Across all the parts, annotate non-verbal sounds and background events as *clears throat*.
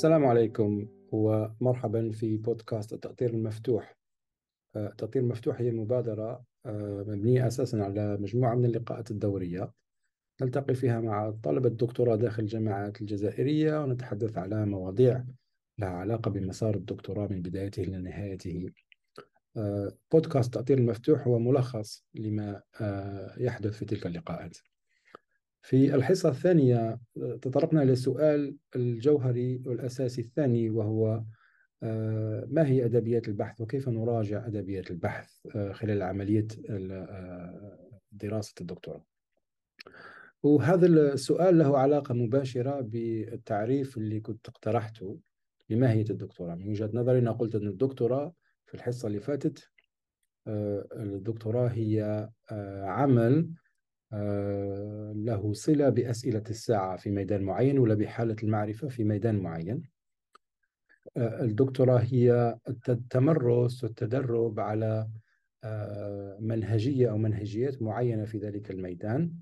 السلام عليكم ومرحبا في بودكاست التأطير المفتوح. آه، التأطير المفتوح هي مبادرة آه، مبنية أساسا على مجموعة من اللقاءات الدورية. نلتقي فيها مع طلبة الدكتوراه داخل الجامعات الجزائرية ونتحدث على مواضيع لها علاقة بمسار الدكتوراه من بدايته إلى نهايته. آه، بودكاست التأطير المفتوح هو ملخص لما يحدث في تلك اللقاءات. في الحصة الثانية تطرقنا إلى السؤال الجوهري والأساسي الثاني وهو آه، ما هي أدبيات البحث وكيف نراجع أدبيات البحث آه، خلال عملية آه، دراسة الدكتوراه؟ وهذا السؤال له علاقة مباشرة بالتعريف اللي كنت اقترحته لماهية الدكتوراه. من وجهة نظري أنا قلت أن الدكتوراه في الحصة اللي فاتت الدكتوراه هي عمل له صلة بأسئلة الساعة في ميدان معين ولا بحالة المعرفة في ميدان معين. آه، الدكتوراه هي التمرس والتدرب على آه، منهجية أو منهجيات معينة في ذلك الميدان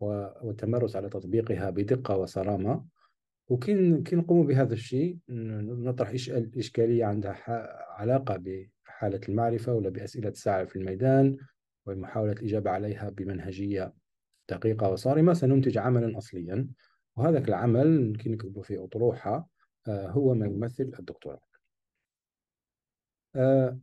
والتمرس على تطبيقها بدقة وصرامة. وكي كي نقوم بهذا الشيء نطرح إشكالية عندها علاقة بحالة المعرفة ولا بأسئلة الساعة في الميدان ومحاولة الإجابة عليها بمنهجية دقيقة وصارمة سننتج عملا أصليا. وهذا العمل يمكن نكتبه في أطروحة آه، هو ما يمثل الدكتوراه. آه،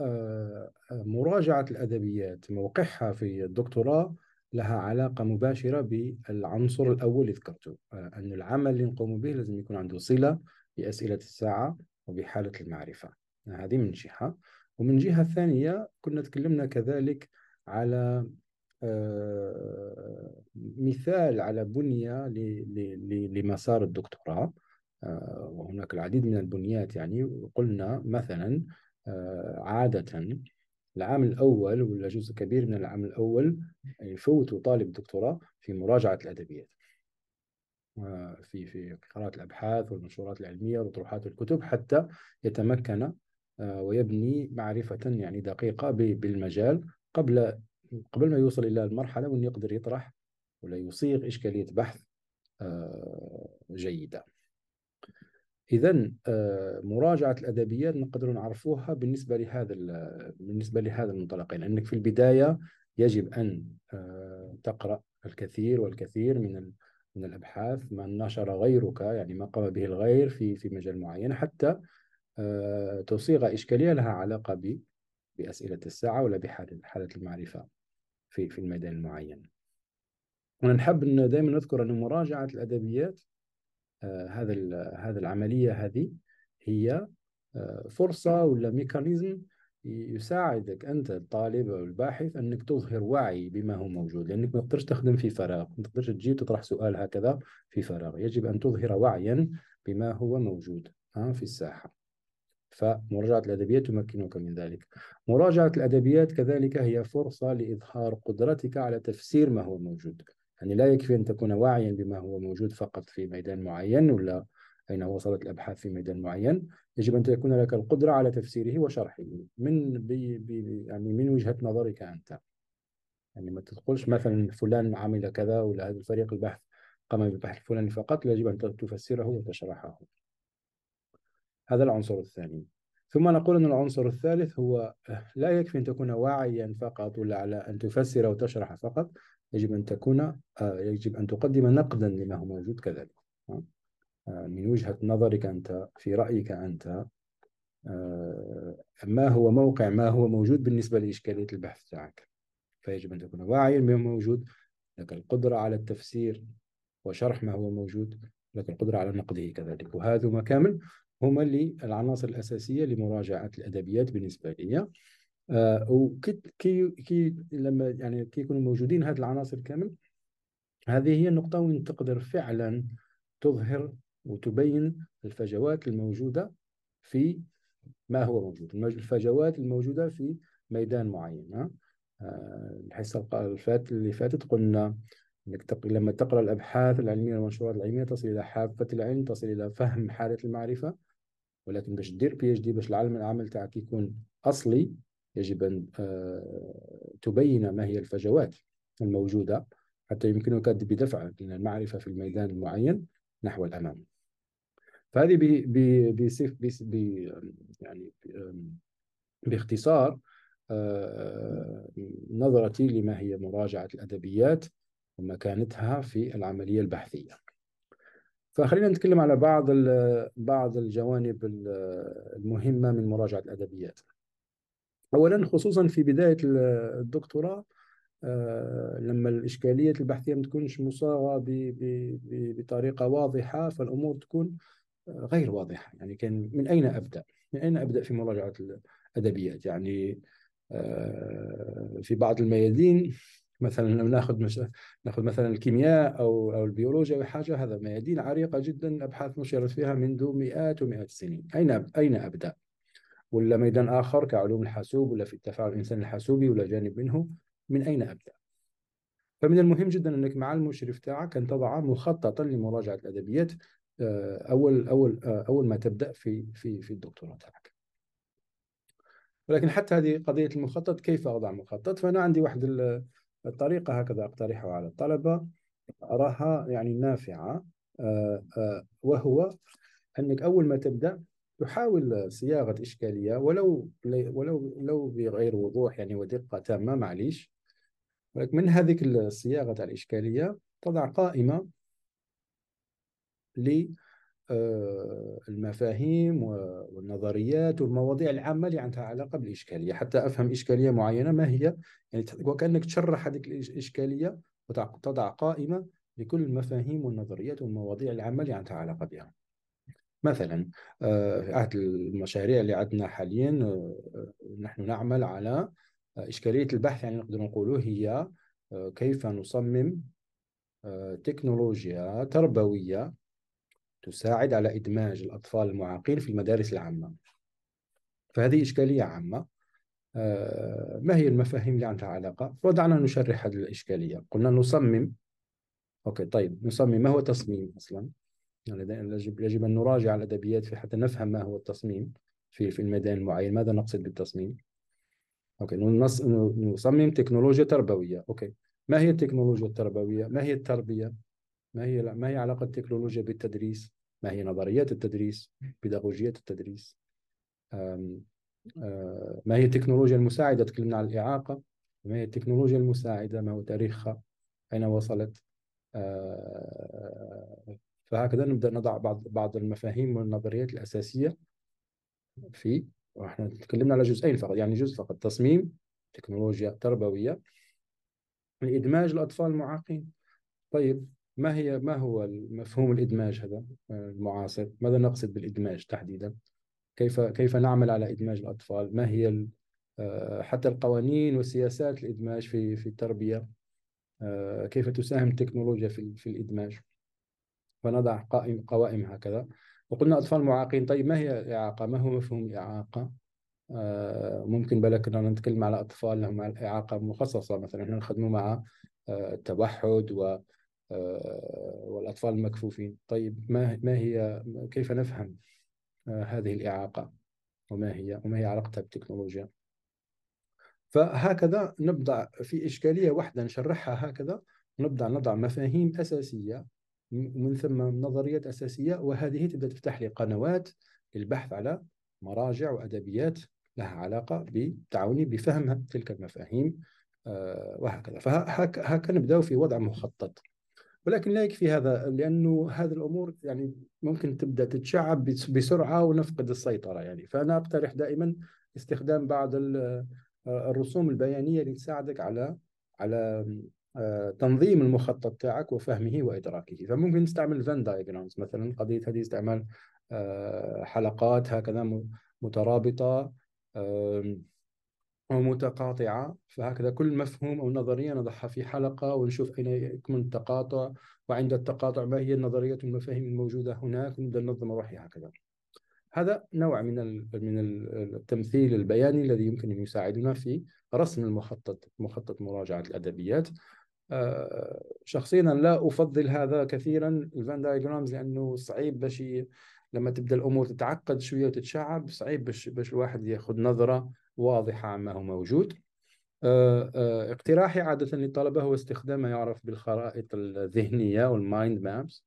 آه، مراجعة الأدبيات موقعها في الدكتوراه لها علاقة مباشرة بالعنصر الأول اللي ذكرته أن العمل اللي نقوم به لازم يكون عنده صلة بأسئلة الساعة وبحالة المعرفة. هذه من جهة ومن جهة ثانية كنا تكلمنا كذلك على مثال على بنية لمسار الدكتوراه. آه، وهناك العديد من البنيات يعني. قلنا مثلا آه، عادة العام الأول ولا جزء كبير من العام الأول يفوت طالب دكتوراه في مراجعة الأدبيات. في في قراءة الأبحاث والمنشورات العلمية وطروحات الكتب حتى يتمكن ويبني معرفة يعني دقيقة بالمجال قبل قبل ما يوصل إلى المرحلة وأنه يقدر يطرح ولا يصيغ إشكالية بحث آه، جيدة. إذا آه، مراجعة الأدبيات نقدر نعرفوها بالنسبة لهذا بالنسبة لهذا المنطلقين لأنك في البداية يجب أن آه، تقرأ الكثير والكثير من من الأبحاث. ما نشر غيرك يعني ما قام به الغير في في مجال معين حتى تصيغ إشكالية لها علاقة بأسئلة الساعة ولا بحالة المعرفة. في في الميدان المعين. ونحب إن دائما نذكر أن مراجعة الأدبيات آه هذا هذا العملية هذه هي آه فرصة ولا ميكانيزم يساعدك أنت الطالب أو الباحث أنك تظهر وعي بما هو موجود. لأنك ما تقدرش تخدم في فراغ ما تقدرش تجي تطرح سؤال هكذا في فراغ. يجب أن تظهر وعيا بما هو موجود في الساحة. فمراجعة الأدبيات تمكنك من ذلك. مراجعة الأدبيات كذلك هي فرصة لإظهار قدرتك على تفسير ما هو موجود. يعني لا يكفي أن تكون واعيا بما هو موجود فقط في ميدان معين ولا أين وصلت الأبحاث في ميدان معين. يجب أن تكون لك القدرة على تفسيره وشرحه من بي بي يعني من وجهة نظرك أنت. يعني ما تقولش مثلا فلان عمل كذا ولا هذا الفريق البحث قام بالبحث الفلاني فقط. يجب أن تفسره وتشرحه. هذا العنصر الثاني. ثم نقول أن العنصر الثالث هو لا يكفي أن تكون واعيا فقط ولا على أن تفسر وتشرح فقط. يجب أن تكون آه، يجب أن تقدم نقدا لما هو موجود كذلك. آه، من وجهة نظرك أنت في رأيك أنت آه، ما هو موقع ما هو موجود بالنسبة لإشكالية البحث تاعك فيجب أن تكون واعيا بما موجود لك القدرة على التفسير وشرح ما هو موجود لك القدرة على نقده كذلك. وهذا ما كامل هما اللي العناصر الأساسية لمراجعة الأدبيات بالنسبة لي آه وكي كي لما يعني كي يكونوا موجودين هذه العناصر كامل هذه هي النقطة وين تقدر فعلا تظهر وتبين الفجوات الموجودة في ما هو موجود الفجوات الموجودة في ميدان معين آه الحصة اللي فاتت قلنا إنك. لما تقرأ الأبحاث العلمية والمنشورات العلمية تصل إلى حافة العلم تصل إلى فهم حالة المعرفة ولكن باش دير PhD باش العلم العمل تاعك يكون أصلي يجب أن آه، تبين ما هي الفجوات الموجودة حتى يمكنك بدفع المعرفة في الميدان المعين نحو الأمام. فهذه بصف يعني باختصار آه، نظرتي لما هي مراجعة الأدبيات ومكانتها في العملية البحثية. فخلينا نتكلم على بعض بعض الجوانب المهمة من مراجعة الأدبيات أولا خصوصا في بداية الدكتوراه آه، لما الإشكالية البحثية ما تكونش مصاغة بطريقة واضحة فالأمور تكون غير واضحة يعني كان من أين أبدأ؟ من أين أبدأ في مراجعة الأدبيات؟ يعني آه، في بعض الميادين مثلا لو ناخذ مش... ناخذ مثلا الكيمياء أو أو البيولوجيا أو حاجة هذا ميادين عريقة جدا أبحاث نشرت فيها منذ مئات ومئات السنين اين أين أبدأ؟ ولا ميدان آخر كعلوم الحاسوب ولا في التفاعل الانساني الحاسوبي ولا جانب منه من أين أبدأ؟ فمن المهم جدا أنك مع المشرف تاعك أن تضع مخططا لمراجعة الأدبيات آه، اول اول آه، أول ما تبدأ في في في الدكتوراه تاعك. ولكن حتى هذه قضية المخطط كيف أضع مخطط؟ فأنا عندي واحد الطريقة هكذا أقترحها على الطلبة. أراها يعني نافعة. آه، آه، وهو أنك أول ما تبدأ تحاول صياغة إشكالية ولو ولو لو بغير وضوح يعني ودقة تامة معليش. ولكن من هذه الصياغة الإشكالية تضع قائمة المفاهيم والنظريات والمواضيع العامة اللي عندها علاقة بالإشكالية. حتى أفهم إشكالية معينة ما هي؟ يعني وكأنك تشرح هذه الإشكالية وتضع قائمة لكل المفاهيم والنظريات والمواضيع العامة اللي عندها علاقة بها. مثلا آه، في عهد المشاريع اللي عندنا حاليا آه، نحن نعمل على إشكالية البحث يعني نقدر نقول هي كيف نصمم تكنولوجيا تربوية تساعد على إدماج الأطفال المعاقين في المدارس العامة. فهذه إشكالية عامة. آه، ما هي المفاهيم اللي عندها علاقة؟ ودعنا نشرح هذه الإشكالية. قلنا نصمم. أوكي طيب نصمم. ما هو تصميم أصلا؟ يعني يجب يجب أن نراجع الأدبيات حتى نفهم ما هو التصميم في في الميدان المعين. ماذا نقصد بالتصميم؟ أوكي نصمم تكنولوجيا تربوية. أوكي ما هي التكنولوجيا التربوية؟ ما هي التربية؟ ما هي ما هي علاقة التكنولوجيا بالتدريس؟ ما هي نظريات التدريس؟ بيداغوجية التدريس؟ ما هي التكنولوجيا المساعدة؟ تكلمنا عن الإعاقة ما هي التكنولوجيا المساعدة؟ ما هو تاريخها؟ أين وصلت؟ فهكذا نبدأ نضع بعض بعض المفاهيم والنظريات الأساسية في وإحنا تكلمنا على جزئين فقط يعني جزء فقط تصميم تكنولوجيا تربوية لإدماج الأطفال المعاقين طيب ما هي ما هو مفهوم الإدماج هذا المعاصر؟ ماذا نقصد بالإدماج تحديدا؟ كيف كيف نعمل على إدماج الأطفال؟ ما هي آه، حتى القوانين والسياسات الإدماج في في التربية آه، كيف تساهم التكنولوجيا في في الإدماج؟ فنضع قائم قوائم هكذا وقلنا أطفال معاقين طيب ما هي الإعاقة؟ ما هو مفهوم الإعاقة؟ آه، ممكن بالك نتكلم على أطفال لهم إعاقة مخصصة مثلا نخدموا مع التوحد و آه، والأطفال المكفوفين طيب ما ما هي كيف نفهم آه، هذه الإعاقة؟ وما هي وما هي علاقتها بالتكنولوجيا؟ فهكذا نبدأ في إشكالية واحدة نشرحها هكذا. ونبدأ نضع مفاهيم أساسية ومن ثم نظريات أساسية وهذه تبدأ تفتح لي قنوات للبحث على مراجع وأدبيات لها علاقة بتعاوني بفهم تلك المفاهيم آه، وهكذا. فهكذا نبدأ في وضع مخطط. ولكن لا يكفي هذا لأنه هذه الأمور يعني ممكن تبدأ تتشعب بسرعة ونفقد السيطرة يعني. فأنا أقترح دائما استخدام بعض الرسوم البيانية اللي تساعدك على على آه، تنظيم المخطط تاعك وفهمه وإدراكه. فممكن نستعمل فان دايجرامز مثلا قضية هذه استعمال آه، حلقات هكذا مترابطة أو متقاطعة فهكذا كل مفهوم أو نظرية نضعها في حلقة ونشوف أين يكمن التقاطع وعند التقاطع ما هي النظريات والمفاهيم الموجودة هناك ونبدأ ننظم روحي هكذا. هذا نوع من من التمثيل البياني الذي يمكن أن يساعدنا في رسم المخطط مخطط مراجعة الأدبيات. آه، شخصيا لا أفضل هذا كثيرا الفان دايجرامز لأنه صعيب باش لما تبدأ الأمور تتعقد شوية وتتشعب صعيب باش باش الواحد ياخذ نظرة واضحة عما هو موجود. آه، آه، اقتراحي عادة للطلبة هو استخدام ما يعرف بالخرائط الذهنية والمايند مابس.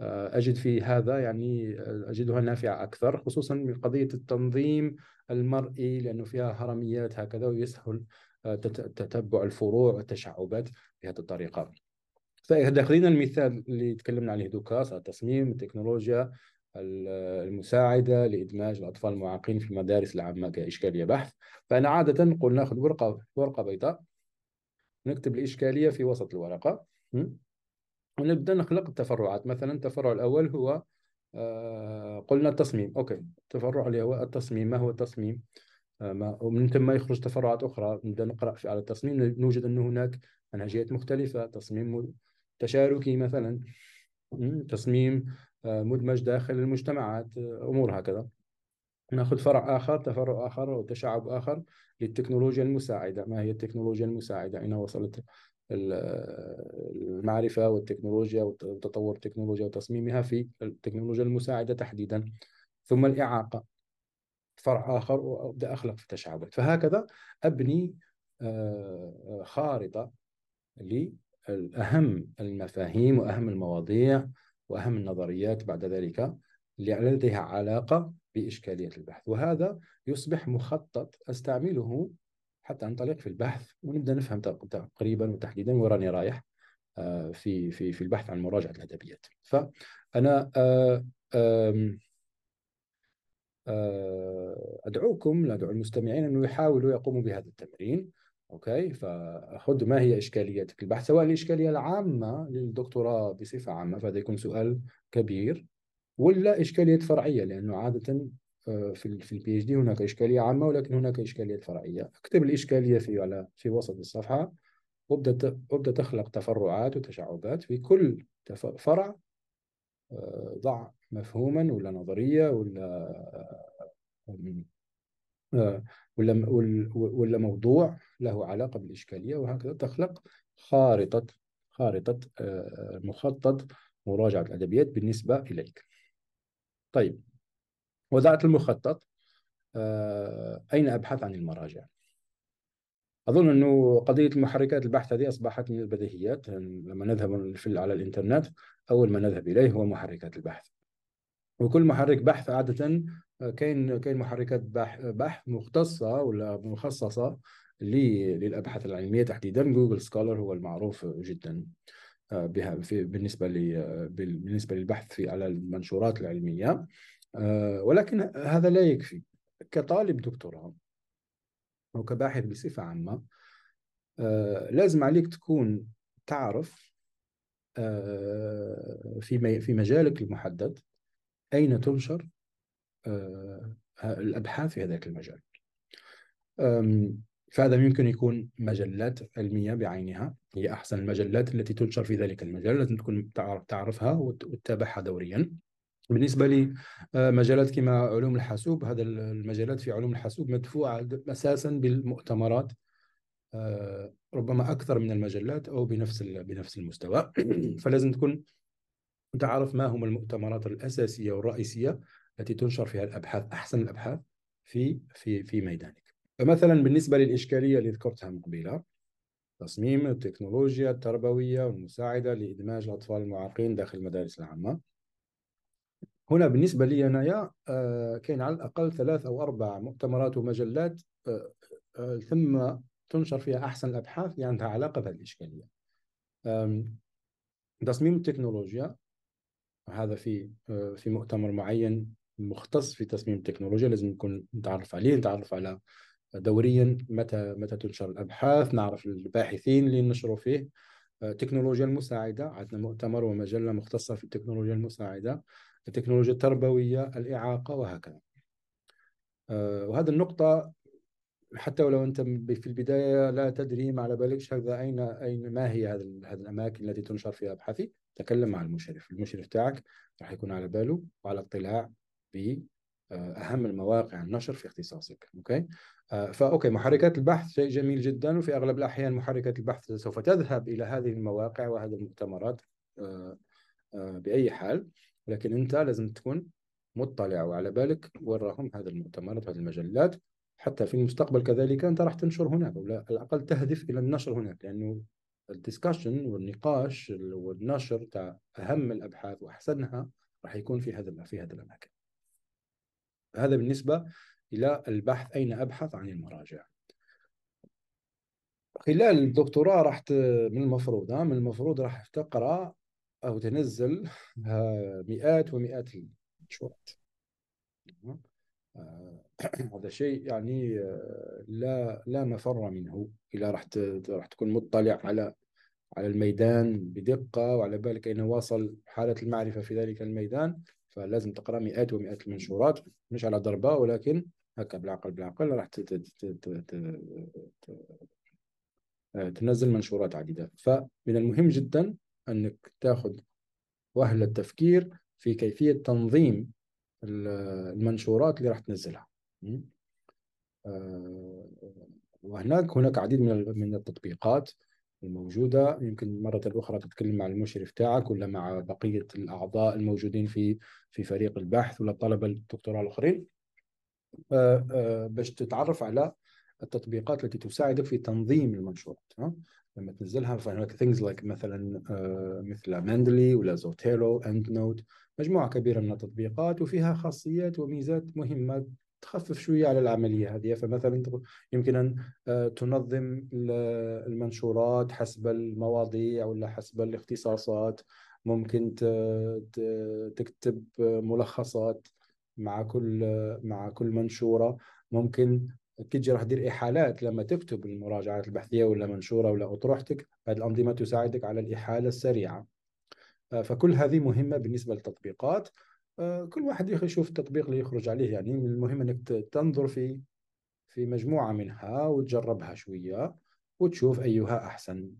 أجد في هذا يعني أجدها نافعة أكثر خصوصا من قضية التنظيم المرئي لأنه فيها هرميات هكذا ويسهل تتبع الفروع والتشعبات بهذه الطريقة. فإذا المثال اللي تكلمنا عليه دوكا التصميم التكنولوجيا المساعدة لإدماج الأطفال المعاقين في المدارس العامة كإشكالية بحث. فأنا عادة نقول ناخذ ورقة ورقة بيضاء نكتب الإشكالية في وسط الورقة ونبدأ نخلق التفرعات. مثلا التفرع الأول هو آه، قلنا التصميم. أوكي. التفرع اللي هو التصميم. ما هو التصميم؟ آه، ومن ثم يخرج تفرعات أخرى. نبدأ نقرأ في على التصميم. نوجد أن هناك منهجيات مختلفة. تصميم تشاركي مثلا تصميم مدمج داخل المجتمعات أمور هكذا. نأخذ فرع آخر تفرع آخر أو تشعب آخر للتكنولوجيا المساعدة. ما هي التكنولوجيا المساعدة؟ أين وصلت المعرفة والتكنولوجيا وتطور التكنولوجيا وتصميمها في التكنولوجيا المساعدة تحديدا. ثم الإعاقة. فرع آخر وأبدأ أخلق في التشعبات فهكذا أبني آه، خارطة لأهم المفاهيم وأهم المواضيع وأهم النظريات بعد ذلك اللي لديها علاقة بإشكالية البحث. وهذا يصبح مخطط أستعمله حتى انطلق في البحث ونبدأ نفهم تقريبا وتحديدا وين راني رايح آه، في في في البحث عن مراجعة الأدبيات. فانا آه، آه، أدعوكم ادعو المستمعين أنه يحاولوا يقوموا بهذا التمرين. أوكي؟ فخذ ما هي اشكالياتك البحث سواء الإشكالية العامة للدكتوراه بصفة عامة فهذا يكون سؤال كبير ولا إشكالية فرعية لأنه عادة في في ال PhD هناك إشكالية عامة ولكن هناك اشكاليات فرعية. اكتب الإشكالية في على في وسط الصفحة وابدأ وابدأ تخلق تفرعات وتشعبات في كل فرع آه، ضع مفهوما ولا نظرية ولا آه، ولا ولا موضوع له علاقة بالإشكالية وهكذا تخلق خارطة خارطة آه، مخطط مراجعة الأدبيات بالنسبة إليك. طيب وضعت المخطط آه، أين أبحث عن المراجع أظن أنه قضية المحركات البحث هذه أصبحت من البديهيات لما نذهب في على الإنترنت أول ما نذهب إليه هو محركات البحث وكل محرك بحث عادة آه، كاين كاين محركات بحث مختصة ولا مخصصة للأبحاث العلمية تحديدا. جوجل سكولر هو المعروف جدا آه، بها في بالنسبة بالنسبة للبحث في على المنشورات العلمية. آه، ولكن هذا لا يكفي. كطالب دكتوراه أو كباحث بصفة عامة آه، لازم عليك تكون تعرف في في مجالك المحدد أين تنشر الأبحاث في هذاك المجال. فهذا يمكن يكون مجلات علمية بعينها. هي أحسن المجلات التي تنشر في ذلك المجال لازم تكون تعرفها وتتابعها دوريا. بالنسبة لي آه، كما علوم الحاسوب هذا المجالات في علوم الحاسوب مدفوعة أساسا بالمؤتمرات. آه، ربما أكثر من المجلات أو بنفس بنفس المستوى. *clears throat* فلازم تكون تعرف ما هم المؤتمرات الأساسية والرئيسية التي تنشر فيها الأبحاث أحسن الأبحاث في في في ميدانك. فمثلا بالنسبة للإشكالية اللي ذكرتها من قبيله تصميم التكنولوجيا التربوية والمساعدة لإدماج الأطفال المعاقين داخل المدارس العامة. هنا بالنسبة لي أنايا آه، كاين على الأقل ثلاث أو أربع مؤتمرات ومجلات آه، آه، ثم تنشر فيها أحسن الأبحاث اللي عندها علاقة بهذه الإشكالية. تصميم التكنولوجيا هذا في في مؤتمر معين مختص في تصميم التكنولوجيا لازم نكون نتعرف عليه نتعرف على دوريا متى متى تنشر الأبحاث نعرف الباحثين اللي نشروا فيه. التكنولوجيا المساعدة عندنا مؤتمر ومجلة مختصة في التكنولوجيا المساعدة التكنولوجيا التربوية الإعاقة وهكذا. آه، وهذه النقطة حتى ولو أنت في البداية لا تدري ما على بالكش هذا أين أين ما هي هذه الأماكن التي تنشر فيها أبحاثي. تكلم مع المشرف المشرف تاعك راح يكون على باله وعلى اطلاع ب آه، المواقع النشر في اختصاصك okay آه، ف okay محركات البحث شيء جميل جدا وفي أغلب الأحيان محركات البحث سوف تذهب إلى هذه المواقع وهذه المؤتمرات بأي حال لكن أنت لازم تكون مطلع وعلى بالك وراهم هذا المؤتمرات وهذه المجلات حتى في المستقبل كذلك أنت راح تنشر هناك ولا على الأقل تهدف إلى النشر هناك لأنه الديسكشن والنقاش والنشر تاع أهم الأبحاث وأحسنها راح يكون في هذا في هذه الأماكن. هذا بالنسبة إلى البحث أين أبحث عن المراجع. خلال الدكتوراه راح من المفروض من المفروض راح تقرأ أو تنزل مئات ومئات المنشورات. آه، *clears throat* هذا شيء يعني آه، لا لا مفر منه اذا راح راح تكون مطلع على على الميدان بدقة وعلى بالك أين واصل حالة المعرفة في ذلك الميدان فلازم تقرأ مئات ومئات المنشورات مش على ضربة ولكن هكا بالعقل بالعقل راح آه، تنزل منشورات عديدة. فمن المهم جدا أنك تاخذ وهلة التفكير في كيفية تنظيم المنشورات اللي راح تنزلها. آه، وهناك هناك عديد من من التطبيقات. الموجودة. يمكن مرة أخرى تتكلم مع المشرف تاعك ولا مع بقية الأعضاء الموجودين في في فريق البحث ولا طلبة الدكتوراه الآخرين؟ آه، آه، باش تتعرف على التطبيقات التي تساعدك في تنظيم المنشورات لما تنزلها فهناك things like مثلا مثل Mendeley ولا Zotero EndNote مجموعة كبيرة من التطبيقات وفيها خاصيات وميزات مهمة تخفف شوية على العملية هذه. فمثلا يمكن أن آه، تنظم المنشورات حسب المواضيع ولا حسب الاختصاصات. ممكن تكتب ملخصات مع كل مع كل منشورة. ممكن تجي راح تدير إحالات لما تكتب المراجعات البحثية ولا منشورة ولا أطروحتك هذه الأنظمة تساعدك على الإحالة السريعة. آه، فكل هذه مهمة بالنسبة للتطبيقات. كل واحد يشوف التطبيق اللي يخرج عليه. يعني المهم إنك تنظر في في مجموعة منها وتجربها شوية وتشوف أيها أحسن.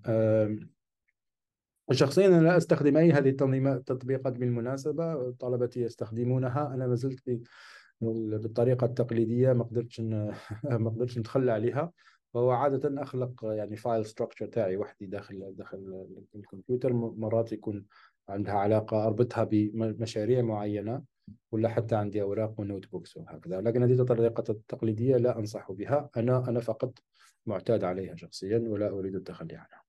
شخصيا أنا لا أستخدم أي هذه التطبيقات بالمناسبة. طلبتي يستخدمونها. أنا ما زلت بالطريقة التقليدية ما قدرتش *laughs* ما قدرتش نتخلى عليها. فهو عادة أخلق يعني file structure تاعي وحدي داخل داخل الكمبيوتر. مرات يكون عندها علاقة أربطها بمشاريع معينة ولا حتى عندي أوراق ونوت بوكس وهكذا. لكن هذه الطريقة التقليدية لا أنصح بها. أنا أنا فقط معتاد عليها شخصيا ولا أريد التخلي عنها.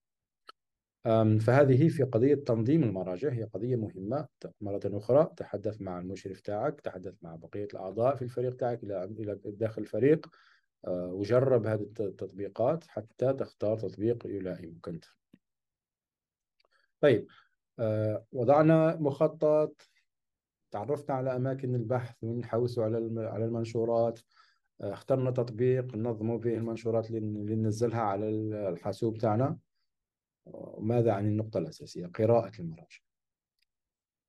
فهذه في قضية تنظيم المراجع. هي قضية مهمة. مرة أخرى تحدث مع المشرف تاعك تحدث مع بقية الأعضاء في الفريق تاعك إلى إلى داخل الفريق. آه، وجرب هذه التطبيقات حتى تختار تطبيق يلائمك أنت. طيب. وضعنا مخطط تعرفنا على أماكن البحث ونحوسوا على على المنشورات. آه، اخترنا تطبيق ننظموا به المنشورات اللي ننزلها على الحاسوب تاعنا وماذا عن النقطة الأساسية؟ قراءة المراجع.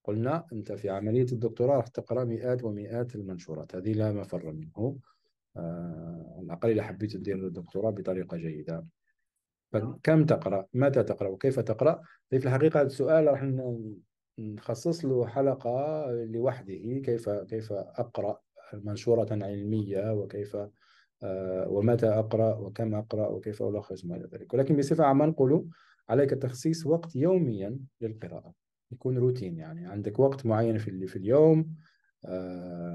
قلنا أنت في عملية الدكتوراه راح تقرأ مئات ومئات المنشورات. هذه لا مفر منه. آه، على الأقل إذا حبيت تدير الدكتوراه بطريقة جيدة. كم تقرأ؟ متى تقرأ؟ وكيف تقرأ؟ في الحقيقة هذا السؤال راح نخصص له حلقة لوحده كيف كيف أقرأ؟ منشورة علمية وكيف آه، ومتى أقرأ؟ وكم أقرأ؟ وكيف ألخص؟ ما إلى ذلك. ولكن بصفة عامة نقول عليك تخصيص وقت يوميا للقراءة يكون روتين يعني. عندك وقت معين في في اليوم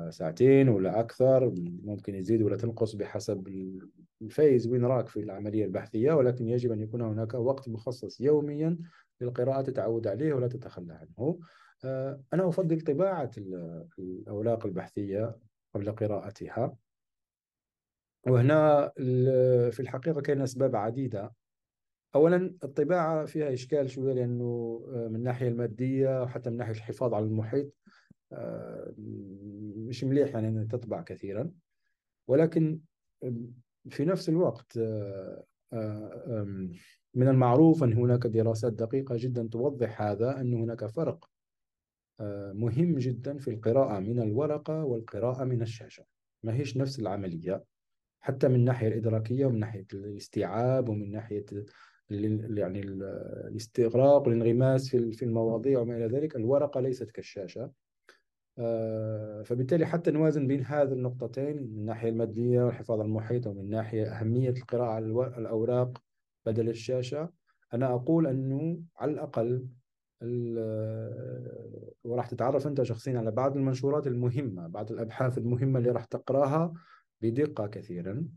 ساعتين ولا أكثر ممكن يزيد ولا تنقص بحسب الفيز وين راك في العملية البحثية. ولكن يجب أن يكون هناك وقت مخصص يوميا للقراءة تتعود عليه ولا تتخلى عنه. آه، أنا أفضل طباعة الأوراق البحثية قبل قراءتها. وهنا في الحقيقة كاين أسباب عديدة. أولا الطباعة فيها إشكال شوية لأنه آه، من الناحية المادية وحتى من ناحية الحفاظ على المحيط. آه، مش مليح يعني أن تطبع كثيرا. ولكن في نفس الوقت آه، من المعروف أن هناك دراسات دقيقة جدا توضح هذا أن هناك فرق مهم جدا في القراءة من الورقة والقراءة من الشاشة. ما هيش نفس العملية حتى من الناحية الإدراكية ومن ناحية الاستيعاب ومن ناحية يعني الاستغراق والانغماس في المواضيع وما إلى ذلك الورقة ليست كالشاشة. آه، فبالتالي حتى نوازن بين هذه النقطتين من الناحية المادية والحفاظ على المحيط ومن ناحية أهمية القراءة على الأوراق بدل الشاشة أنا أقول أنه على الأقل وراح تتعرف أنت شخصيا على بعض المنشورات المهمة بعض الأبحاث المهمة اللي راح تقرأها بدقة كثيرا.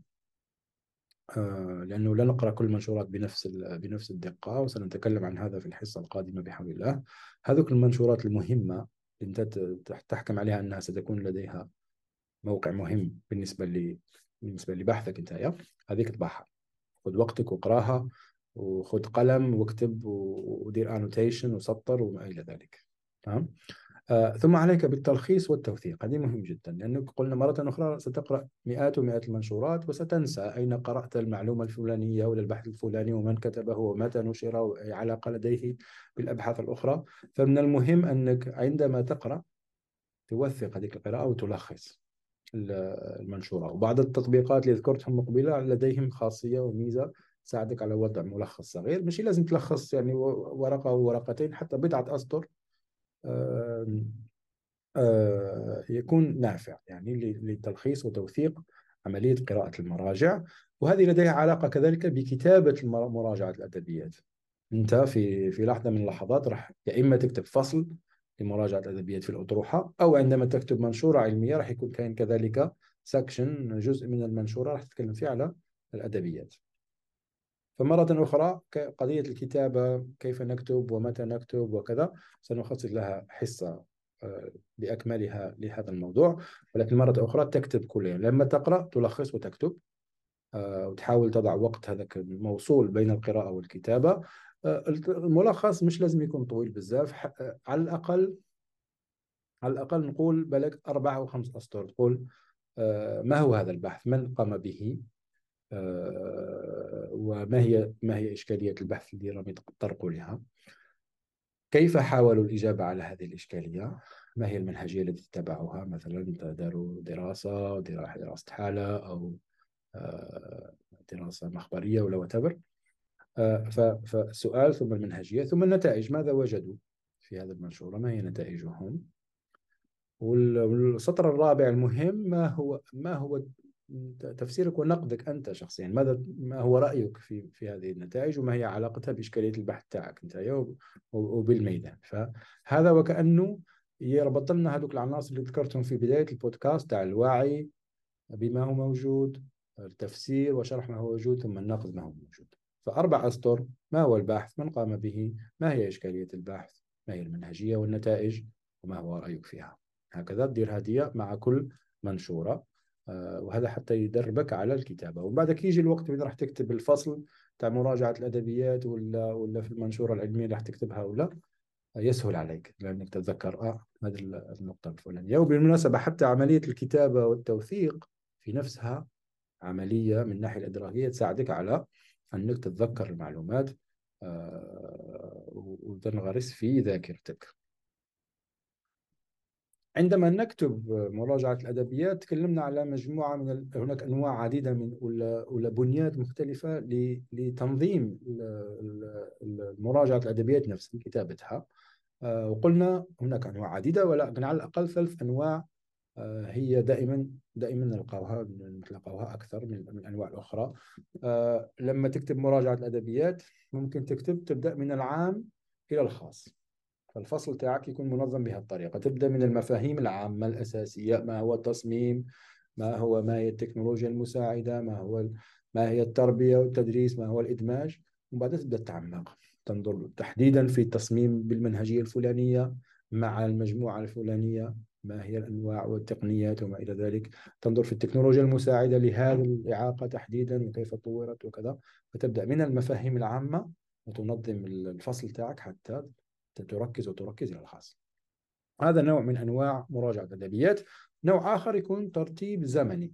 آه، لأنه لا نقرأ كل المنشورات بنفس بنفس الدقة وسنتكلم عن هذا في الحصة القادمة بحول الله. هذوك المنشورات المهمة أنت تحكم عليها أنها ستكون لديها موقع مهم بالنسبة ل بالنسبة لبحثك أنت هذيك تبعها خذ وقتك واقراها وخذ قلم واكتب ودير انوتيشن وسطر وما إلى ذلك. تمام؟ ثم عليك بالتلخيص والتوثيق. هذه مهم جدا لأنك قلنا مرة أخرى ستقرأ مئات ومئات المنشورات وستنسى أين قرأت المعلومة الفلانية ولا البحث الفلاني ومن كتبه ومتى نشر وأي علاقة لديه بالأبحاث الأخرى. فمن المهم أنك عندما تقرأ توثق هذه القراءة وتلخص المنشورة. وبعض التطبيقات اللي ذكرتهم مقبلة لديهم خاصية وميزة تساعدك على وضع ملخص صغير. مش لازم تلخص يعني ورقة أو ورقتين حتى بضعة أسطر يكون نافع يعني لتلخيص وتوثيق عملية قراءة المراجع. وهذه لديها علاقة كذلك بكتابة مراجعة الأدبيات. أنت في في لحظة من اللحظات راح يا إما تكتب فصل لمراجعة الأدبيات في الأطروحة أو عندما تكتب منشورة علمية راح يكون كاين كذلك سكشن جزء من المنشورة راح تتكلم فيه على الأدبيات. فمرة أخرى قضية الكتابة كيف نكتب ومتى نكتب وكذا سنخصص لها حصة آه، بأكملها لهذا الموضوع. ولكن مرة أخرى تكتب كل يوم. لما تقرأ تلخص وتكتب آه، وتحاول تضع وقت هذاك الموصول بين القراءة والكتابة. آه، الملخص مش لازم يكون طويل بزاف على الأقل على الأقل نقول بالك أربعة أو خمس أسطر. تقول ما هو هذا البحث؟ من قام به؟ وما هي ما هي إشكالية البحث الذي رامي تطرقوا لها؟ كيف حاولوا الإجابة على هذه الإشكالية؟ ما هي المنهجية التي اتبعوها مثلا داروا دراسة دراسة حالة أو آه، دراسة مخبرية ولا وتبر آه، فالسؤال ثم المنهجية ثم النتائج. ماذا وجدوا في هذا المنشورة؟ ما هي نتائجهم؟ والسطر الرابع المهم ما هو ما هو تفسيرك ونقدك أنت شخصيا. ماذا ما هو رأيك في في هذه النتائج وما هي علاقتها بإشكالية البحث تاعك أنت وبالميدان؟ فهذا وكأنه يربط لنا هذوك العناصر اللي ذكرتهم في بداية البودكاست تاع الوعي بما هو موجود التفسير وشرح ما هو موجود ثم النقد ما هو موجود. فأربع أسطر ما هو البحث؟ من قام به؟ ما هي إشكالية البحث؟ ما هي المنهجية والنتائج؟ وما هو رأيك فيها؟ هكذا تدير هدية مع كل منشورة. وهذا حتى يدربك على الكتابة. ومن بعدك يجي الوقت وين راح تكتب الفصل تاع مراجعة الأدبيات ولا ولا في المنشورة العلمية اللي راح تكتبها ولا يسهل عليك لأنك تتذكر. آه هذه النقطة الفلانية. وبالمناسبة حتى عملية الكتابة والتوثيق في نفسها عملية من الناحية الإدراكية تساعدك على أنك تتذكر المعلومات آه وتنغرس في ذاكرتك. عندما نكتب مراجعة الأدبيات تكلمنا على مجموعة من. هناك أنواع عديدة من ولا, بنيات مختلفة. لتنظيم مراجعة الأدبيات نفسها كتابتها آه، وقلنا هناك أنواع عديدة ولكن على الأقل ثلاث أنواع آه، هي دائما دائما نلقاوها نلقاوها أكثر من, الأنواع الأخرى آه، لما تكتب مراجعة الأدبيات ممكن تكتب تبدأ من العام إلى الخاص فالفصل تاعك يكون منظم بهالطريقة. تبدأ من المفاهيم العامة الأساسية ما هو التصميم ما هو ما هي التكنولوجيا المساعدة ما هو ما هي التربية والتدريس ما هو الإدماج وبعدين تبدأ تتعمق تنظر تحديدا في التصميم بالمنهجية الفلانية مع المجموعة الفلانية ما هي الأنواع والتقنيات وما إلى ذلك. تنظر في التكنولوجيا المساعدة لهذه الإعاقة تحديدا وكيف طورت وكذا. فتبدأ من المفاهيم العامة وتنظم الفصل تاعك حتى تركز وتركز إلى الخاص هذا نوع من أنواع مراجعة الأدبيات. نوع آخر يكون ترتيب زمني.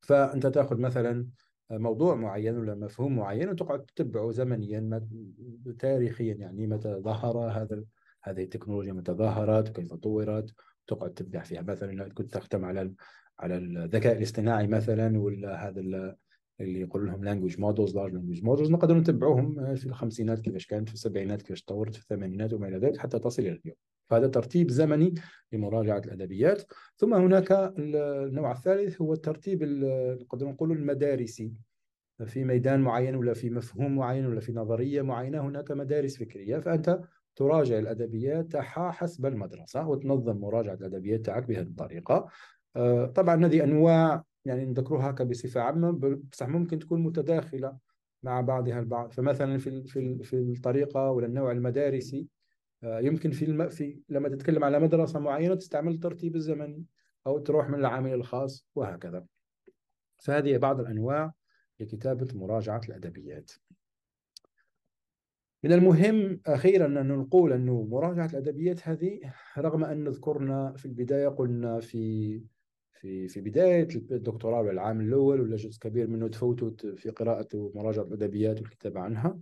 فأنت تأخذ مثلا موضوع معين ولا مفهوم معين وتقعد تتبعه زمنيا تاريخيا. يعني متى ظهر هذا هذه التكنولوجيا متى ظهرت وكيف طورت. تقعد تتبع فيها. مثلا كنت تخدم على على الذكاء الاصطناعي مثلا ولا هذا اللي يقول لهم language models large language models نقدر نتبعوهم في الخمسينات كيفاش كانت في السبعينات كيفاش تطورت في الثمانينات وما إلى ذلك حتى تصل إلى اليوم. فهذا ترتيب زمني لمراجعة الأدبيات. ثم هناك النوع الثالث هو الترتيب نقدر نقول المدارسي. في ميدان معين ولا في مفهوم معين ولا في نظرية معينة هناك مدارس فكرية. فأنت تراجع الأدبيات تاعها حسب المدرسة وتنظم مراجعة الأدبيات تاعك بهذه الطريقة. آه، طبعا هذه أنواع يعني نذكروها هكا بصفة عامة بصح ممكن تكون متداخلة مع بعضها البعض. فمثلا في في في الطريقة ولا النوع المدارسي آه، يمكن في الم... في لما تتكلم على مدرسة معينة تستعمل الترتيب الزمني أو تروح من العامل الخاص وهكذا. فهذه بعض الأنواع لكتابة مراجعة الأدبيات. من المهم أخيرا أن نقول أنه مراجعة الأدبيات هذه رغم أن ذكرنا في البداية قلنا في في في بداية الدكتوراه ولا العام الأول ولا جزء كبير منه تفوتوا في قراءة ومراجعة الأدبيات والكتابة عنها.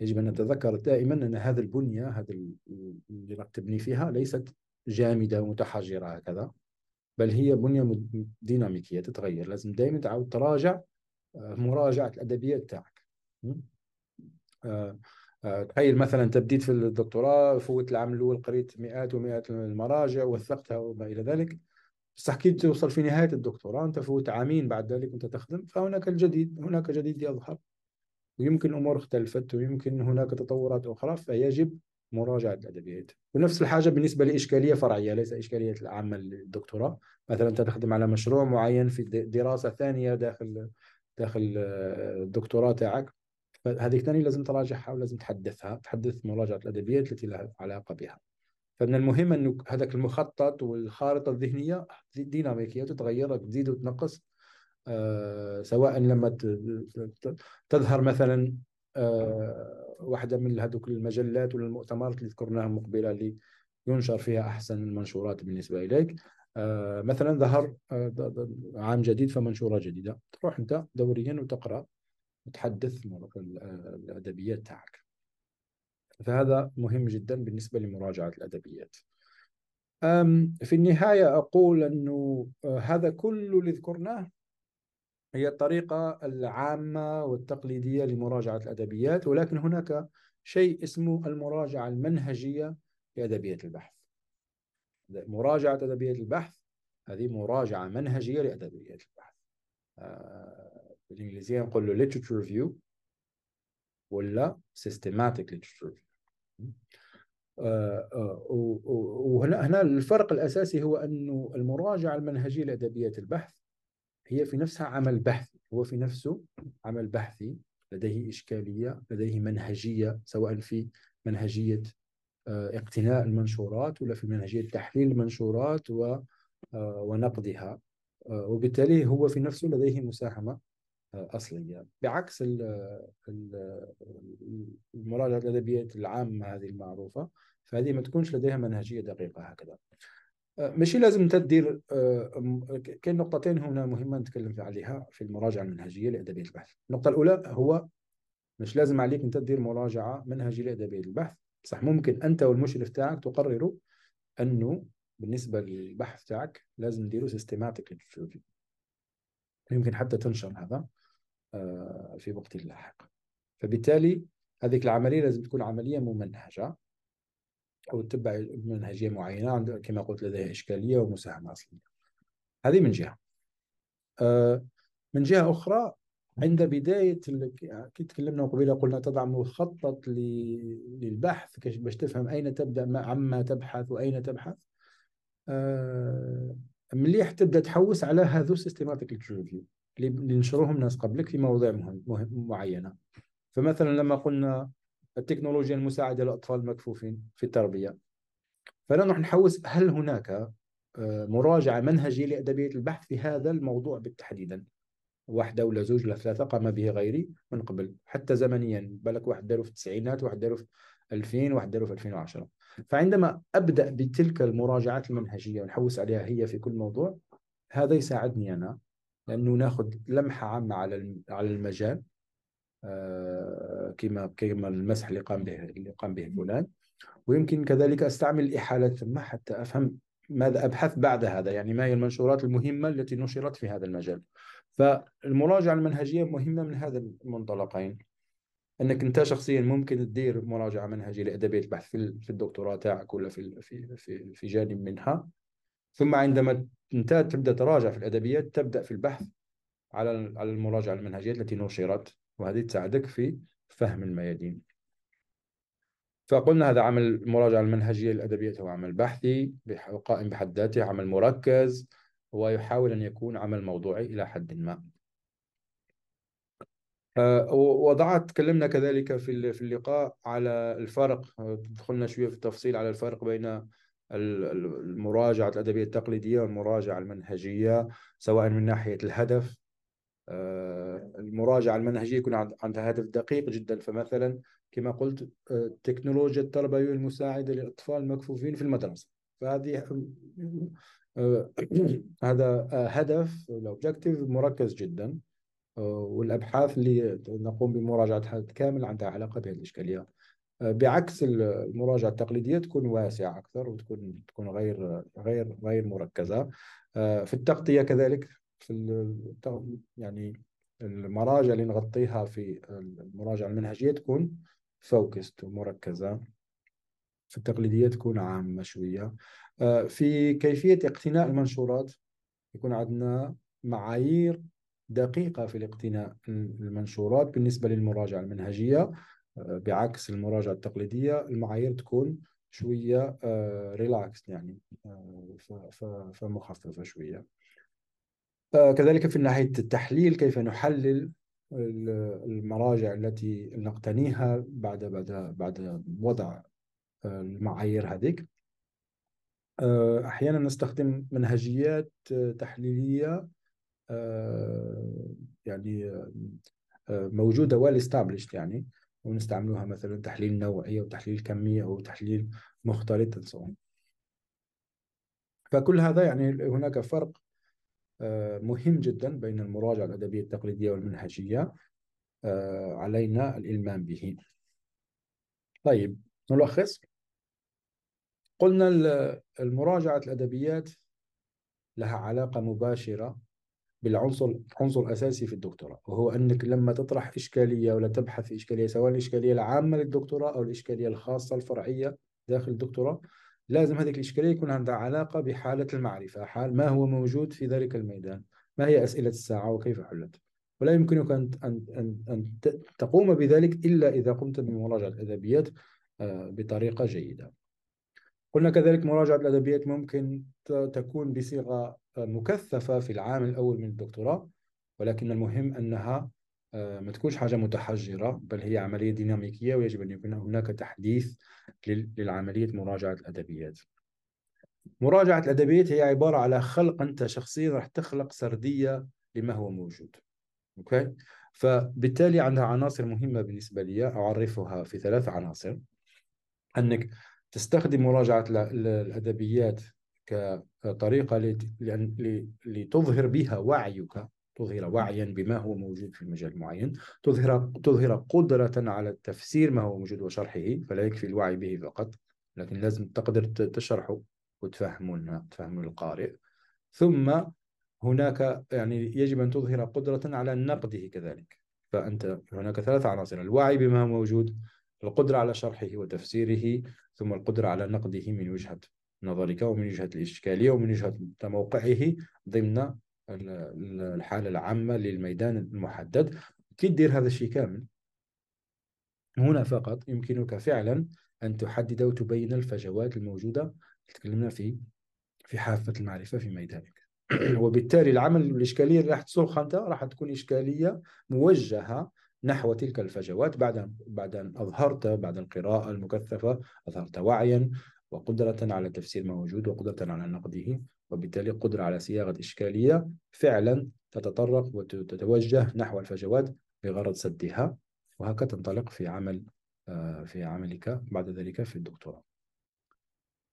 يجب أن نتذكر دائما أن هذه البنية هذا اللي تبني فيها ليست جامدة متحجرة هكذا بل هي بنية ديناميكية تتغير. لازم دائما تعود تراجع آه، مراجعة الأدبيات تاعك. آه، آه، تخيل مثلا بديت في الدكتوراه فوت العام الأول قريت مئات ومئات المراجع وثقتها وما إلى ذلك. بصح كي توصل في نهاية الدكتوراه أنت فوت عامين بعد ذلك أنت تخدم فهناك الجديد هناك جديد يظهر. ويمكن الأمور اختلفت ويمكن هناك تطورات أخرى فيجب مراجعة الأدبيات. ونفس الحاجة بالنسبة لإشكالية فرعية ليس إشكالية العامة للدكتوراه. مثلا أنت تخدم على مشروع معين في دراسة ثانية داخل داخل آه، الدكتوراه تاعك فهذه ثاني لازم تراجعها ولازم تحدثها تحدث مراجعة الأدبيات التي لها علاقة بها. فمن المهم أنه هذاك المخطط والخارطة الذهنية ديناميكية تتغير تزيد وتنقص. آه سواء لما تظهر مثلا آه واحدة من هذوك المجلات ولا المؤتمرات اللي ذكرناها مقبلة اللي ينشر فيها أحسن المنشورات بالنسبة إليك. آه مثلا ظهر عام جديد فمنشورة جديدة. تروح أنت دوريا وتقرأ وتحدث الأدبيات تاعك. فهذا مهم جدا بالنسبة لمراجعة الأدبيات. في النهاية أقول أنه آه، هذا كل اللي ذكرناه هي الطريقة العامة والتقليدية لمراجعة الأدبيات ولكن هناك شيء اسمه المراجعة المنهجية لأدبيات البحث. مراجعة أدبيات البحث هذه مراجعة منهجية لأدبيات البحث. آه، بالإنجليزية نقول له literature review ولا systematic literature review. وهنا هنا الفرق الأساسي هو أنه المراجعة المنهجية لأدبيات البحث هي في نفسها عمل بحثي هو في نفسه عمل بحثي لديه إشكالية لديه منهجية سواء في منهجية آه، اقتناء المنشورات ولا في منهجية تحليل المنشورات ونقدها وبالتالي هو في نفسه لديه مساهمة أصلية بعكس المراجعة الأدبيات العامة هذه المعروفة فهذه ما تكونش لديها منهجية دقيقة هكذا. آه، ماشي لازم تدير آه، كاين نقطتين هنا مهمة نتكلم عليها في المراجعة المنهجية لأدبية البحث. النقطة الأولى هو مش لازم عليك أن تدير مراجعة منهجية لأدبية البحث. صح ممكن أنت والمشرف تاعك تقرروا أنه بالنسبة للبحث تاعك لازم نديروا سيستماتيك يمكن حتى تنشر هذا. في وقت لاحق. فبالتالي هذه العملية لازم تكون عملية ممنهجة أو تتبع منهجية معينة كما قلت لديها إشكالية ومساهمة أصلية. هذه من جهة. آه، من جهة أخرى عند بداية كي تكلمنا قبيلة قلنا تضع مخطط للبحث باش تفهم أين تبدأ عما تبحث وأين تبحث. آه، مليح تبدأ تحوس على هذو systematic review اللي نشروهم ناس قبلك في مواضيع مهم معينة. فمثلا لما قلنا التكنولوجيا المساعدة للأطفال المكفوفين في التربية فلا نحوس هل هناك آه، مراجعة منهجية لأدبية البحث في هذا الموضوع بالتحديدا؟ واحدة ولا زوج ولا ثلاثة قام به غيري من قبل حتى زمنيا. بالك واحد داروا في التسعينات واحد داروا في 2000 واحد داروا في 2010 فعندما أبدأ بتلك المراجعات المنهجية ونحوس عليها هي في كل موضوع هذا يساعدني أنا لأنه ناخذ لمحة عامة على على المجال آه، كما كما المسح اللي قام به اللي قام به فلان. ويمكن كذلك أستعمل الاحالات ثم حتى أفهم ماذا أبحث بعد هذا يعني ما هي المنشورات المهمة التي نشرت في هذا المجال. فالمراجعة المنهجية مهمة من هذا المنطلقين. أنك أنت شخصيا ممكن تدير مراجعة منهجية لادبيه البحث في الدكتوراه تاعك ولا في في في في جانب منها. ثم عندما انت تبدأ تراجع في الأدبيات تبدأ في البحث على على المراجعة المنهجية التي نشرت وهذه تساعدك في فهم الميادين. فقلنا هذا عمل المراجعه المنهجية للأدبيات هو عمل بحثي قائم بحد ذاته عمل مركز ويحاول أن يكون عمل موضوعي إلى حد ما. آه، وضعت تكلمنا كذلك في اللقاء على الفرق. دخلنا شوية في التفصيل على الفرق بين المراجعة الأدبية التقليدية والمراجعة المنهجية سواء من ناحية الهدف. آه، المراجعة المنهجية يكون عندها هدف دقيق جدا. فمثلا كما قلت التكنولوجيا التربوية المساعدة للأطفال المكفوفين في المدرسة. فهذه آه، *clears throat* هذا هدف الأوبجكتيف مركز جدا. والأبحاث اللي نقوم بمراجعتها كامل عندها علاقة بهذه الاشكاليه بعكس المراجعة التقليدية تكون واسعة أكثر وتكون تكون غير غير غير مركزة. في التغطية كذلك في يعني المراجع اللي نغطيها في المراجعة المنهجية تكون فوكست ومركزة. في التقليدية تكون عامة شوية. في كيفية اقتناء المنشورات يكون عندنا معايير دقيقة في الاقتناء المنشورات بالنسبة للمراجعة المنهجية. آه، بعكس المراجعة التقليدية المعايير تكون شوية ريلاكس آه، يعني آه، فمخففة شوية. كذلك في ناحية التحليل كيف نحلل المراجع التي نقتنيها بعد بعد بعد وضع المعايير هذيك. أحيانا نستخدم منهجيات تحليلية آه، يعني آه، موجودة ويل استابليشد يعني. ونستعملوها مثلا تحليل نوعي أو تحليل كمي أو تحليل مختلط فكل هذا يعني هناك فرق آه، مهم جدا بين المراجعة الأدبية التقليدية والمنهجية علينا الإلمام به. طيب نلخص قلنا المراجعة الأدبيات لها علاقة مباشرة بالعنصر عنصر أساسي في الدكتوراه وهو أنك لما تطرح إشكالية ولا تبحث في إشكالية سواء الإشكالية العامة للدكتوراه أو الإشكالية الخاصة الفرعية داخل الدكتوراه لازم هذه الإشكالية يكون عندها علاقة بحالة المعرفة حال ما هو موجود في ذلك الميدان ما هي أسئلة الساعة وكيف حلت. ولا يمكنك أن أن أن, أن تقوم بذلك إلا إذا قمت بمراجعة الأدبيات آه، بطريقة جيدة. قلنا كذلك مراجعة الأدبيات ممكن تكون بصيغة مكثفة في العام الأول من الدكتوراه ولكن المهم أنها آه، ما تكونش حاجة متحجرة بل هي عملية ديناميكية ويجب أن يكون هناك تحديث للعملية مراجعة الأدبيات. مراجعة الأدبيات هي عبارة على خلق أنت شخصيا راح تخلق سردية لما هو موجود. أوكي؟ فبالتالي عندها عناصر مهمة بالنسبة لي أعرفها في ثلاث عناصر. أنك تستخدم مراجعة الأدبيات كطريقة لتظهر بها وعيك تظهر وعيا بما هو موجود في مجال معين تظهر تظهر قدرة على تفسير ما هو موجود وشرحه فلا يكفي الوعي به فقط لكن لازم تقدر تشرحه وتفهمون تفهمون القارئ ثم هناك يعني يجب أن تظهر قدرة على نقده كذلك. فأنت هناك ثلاث عناصر الوعي بما هو موجود القدرة على شرحه وتفسيره ثم القدرة على نقده من وجهة نظرك ومن وجهة الإشكالية ومن وجهة موقعه ضمن الحالة العامة للميدان المحدد. كي دير هذا الشيء كامل هنا فقط يمكنك فعلا أن تحدد وتبين الفجوات الموجودة تكلمنا في في حافة المعرفة في ميدانك. *clears throat* وبالتالي العمل الإشكالية اللي راح تصرخ أنت راح تكون إشكالية موجهة نحو تلك الفجوات بعد بعد أن أظهرت بعد القراءة المكثفة أظهرت وعيا. وقدرة على تفسير ما موجود وقدرة على نقده وبالتالي قدرة على صياغة إشكالية فعلا تتطرق وتتوجه نحو الفجوات بغرض سدها وهكذا تنطلق في عمل آه، في عملك بعد ذلك في الدكتوراه.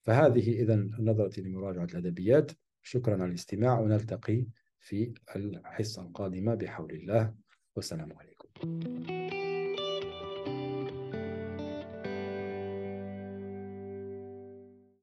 فهذه إذا نظرتي لمراجعة الأدبيات. شكرا على الاستماع. ونلتقي في الحصة القادمة بحول الله. والسلام عليكم.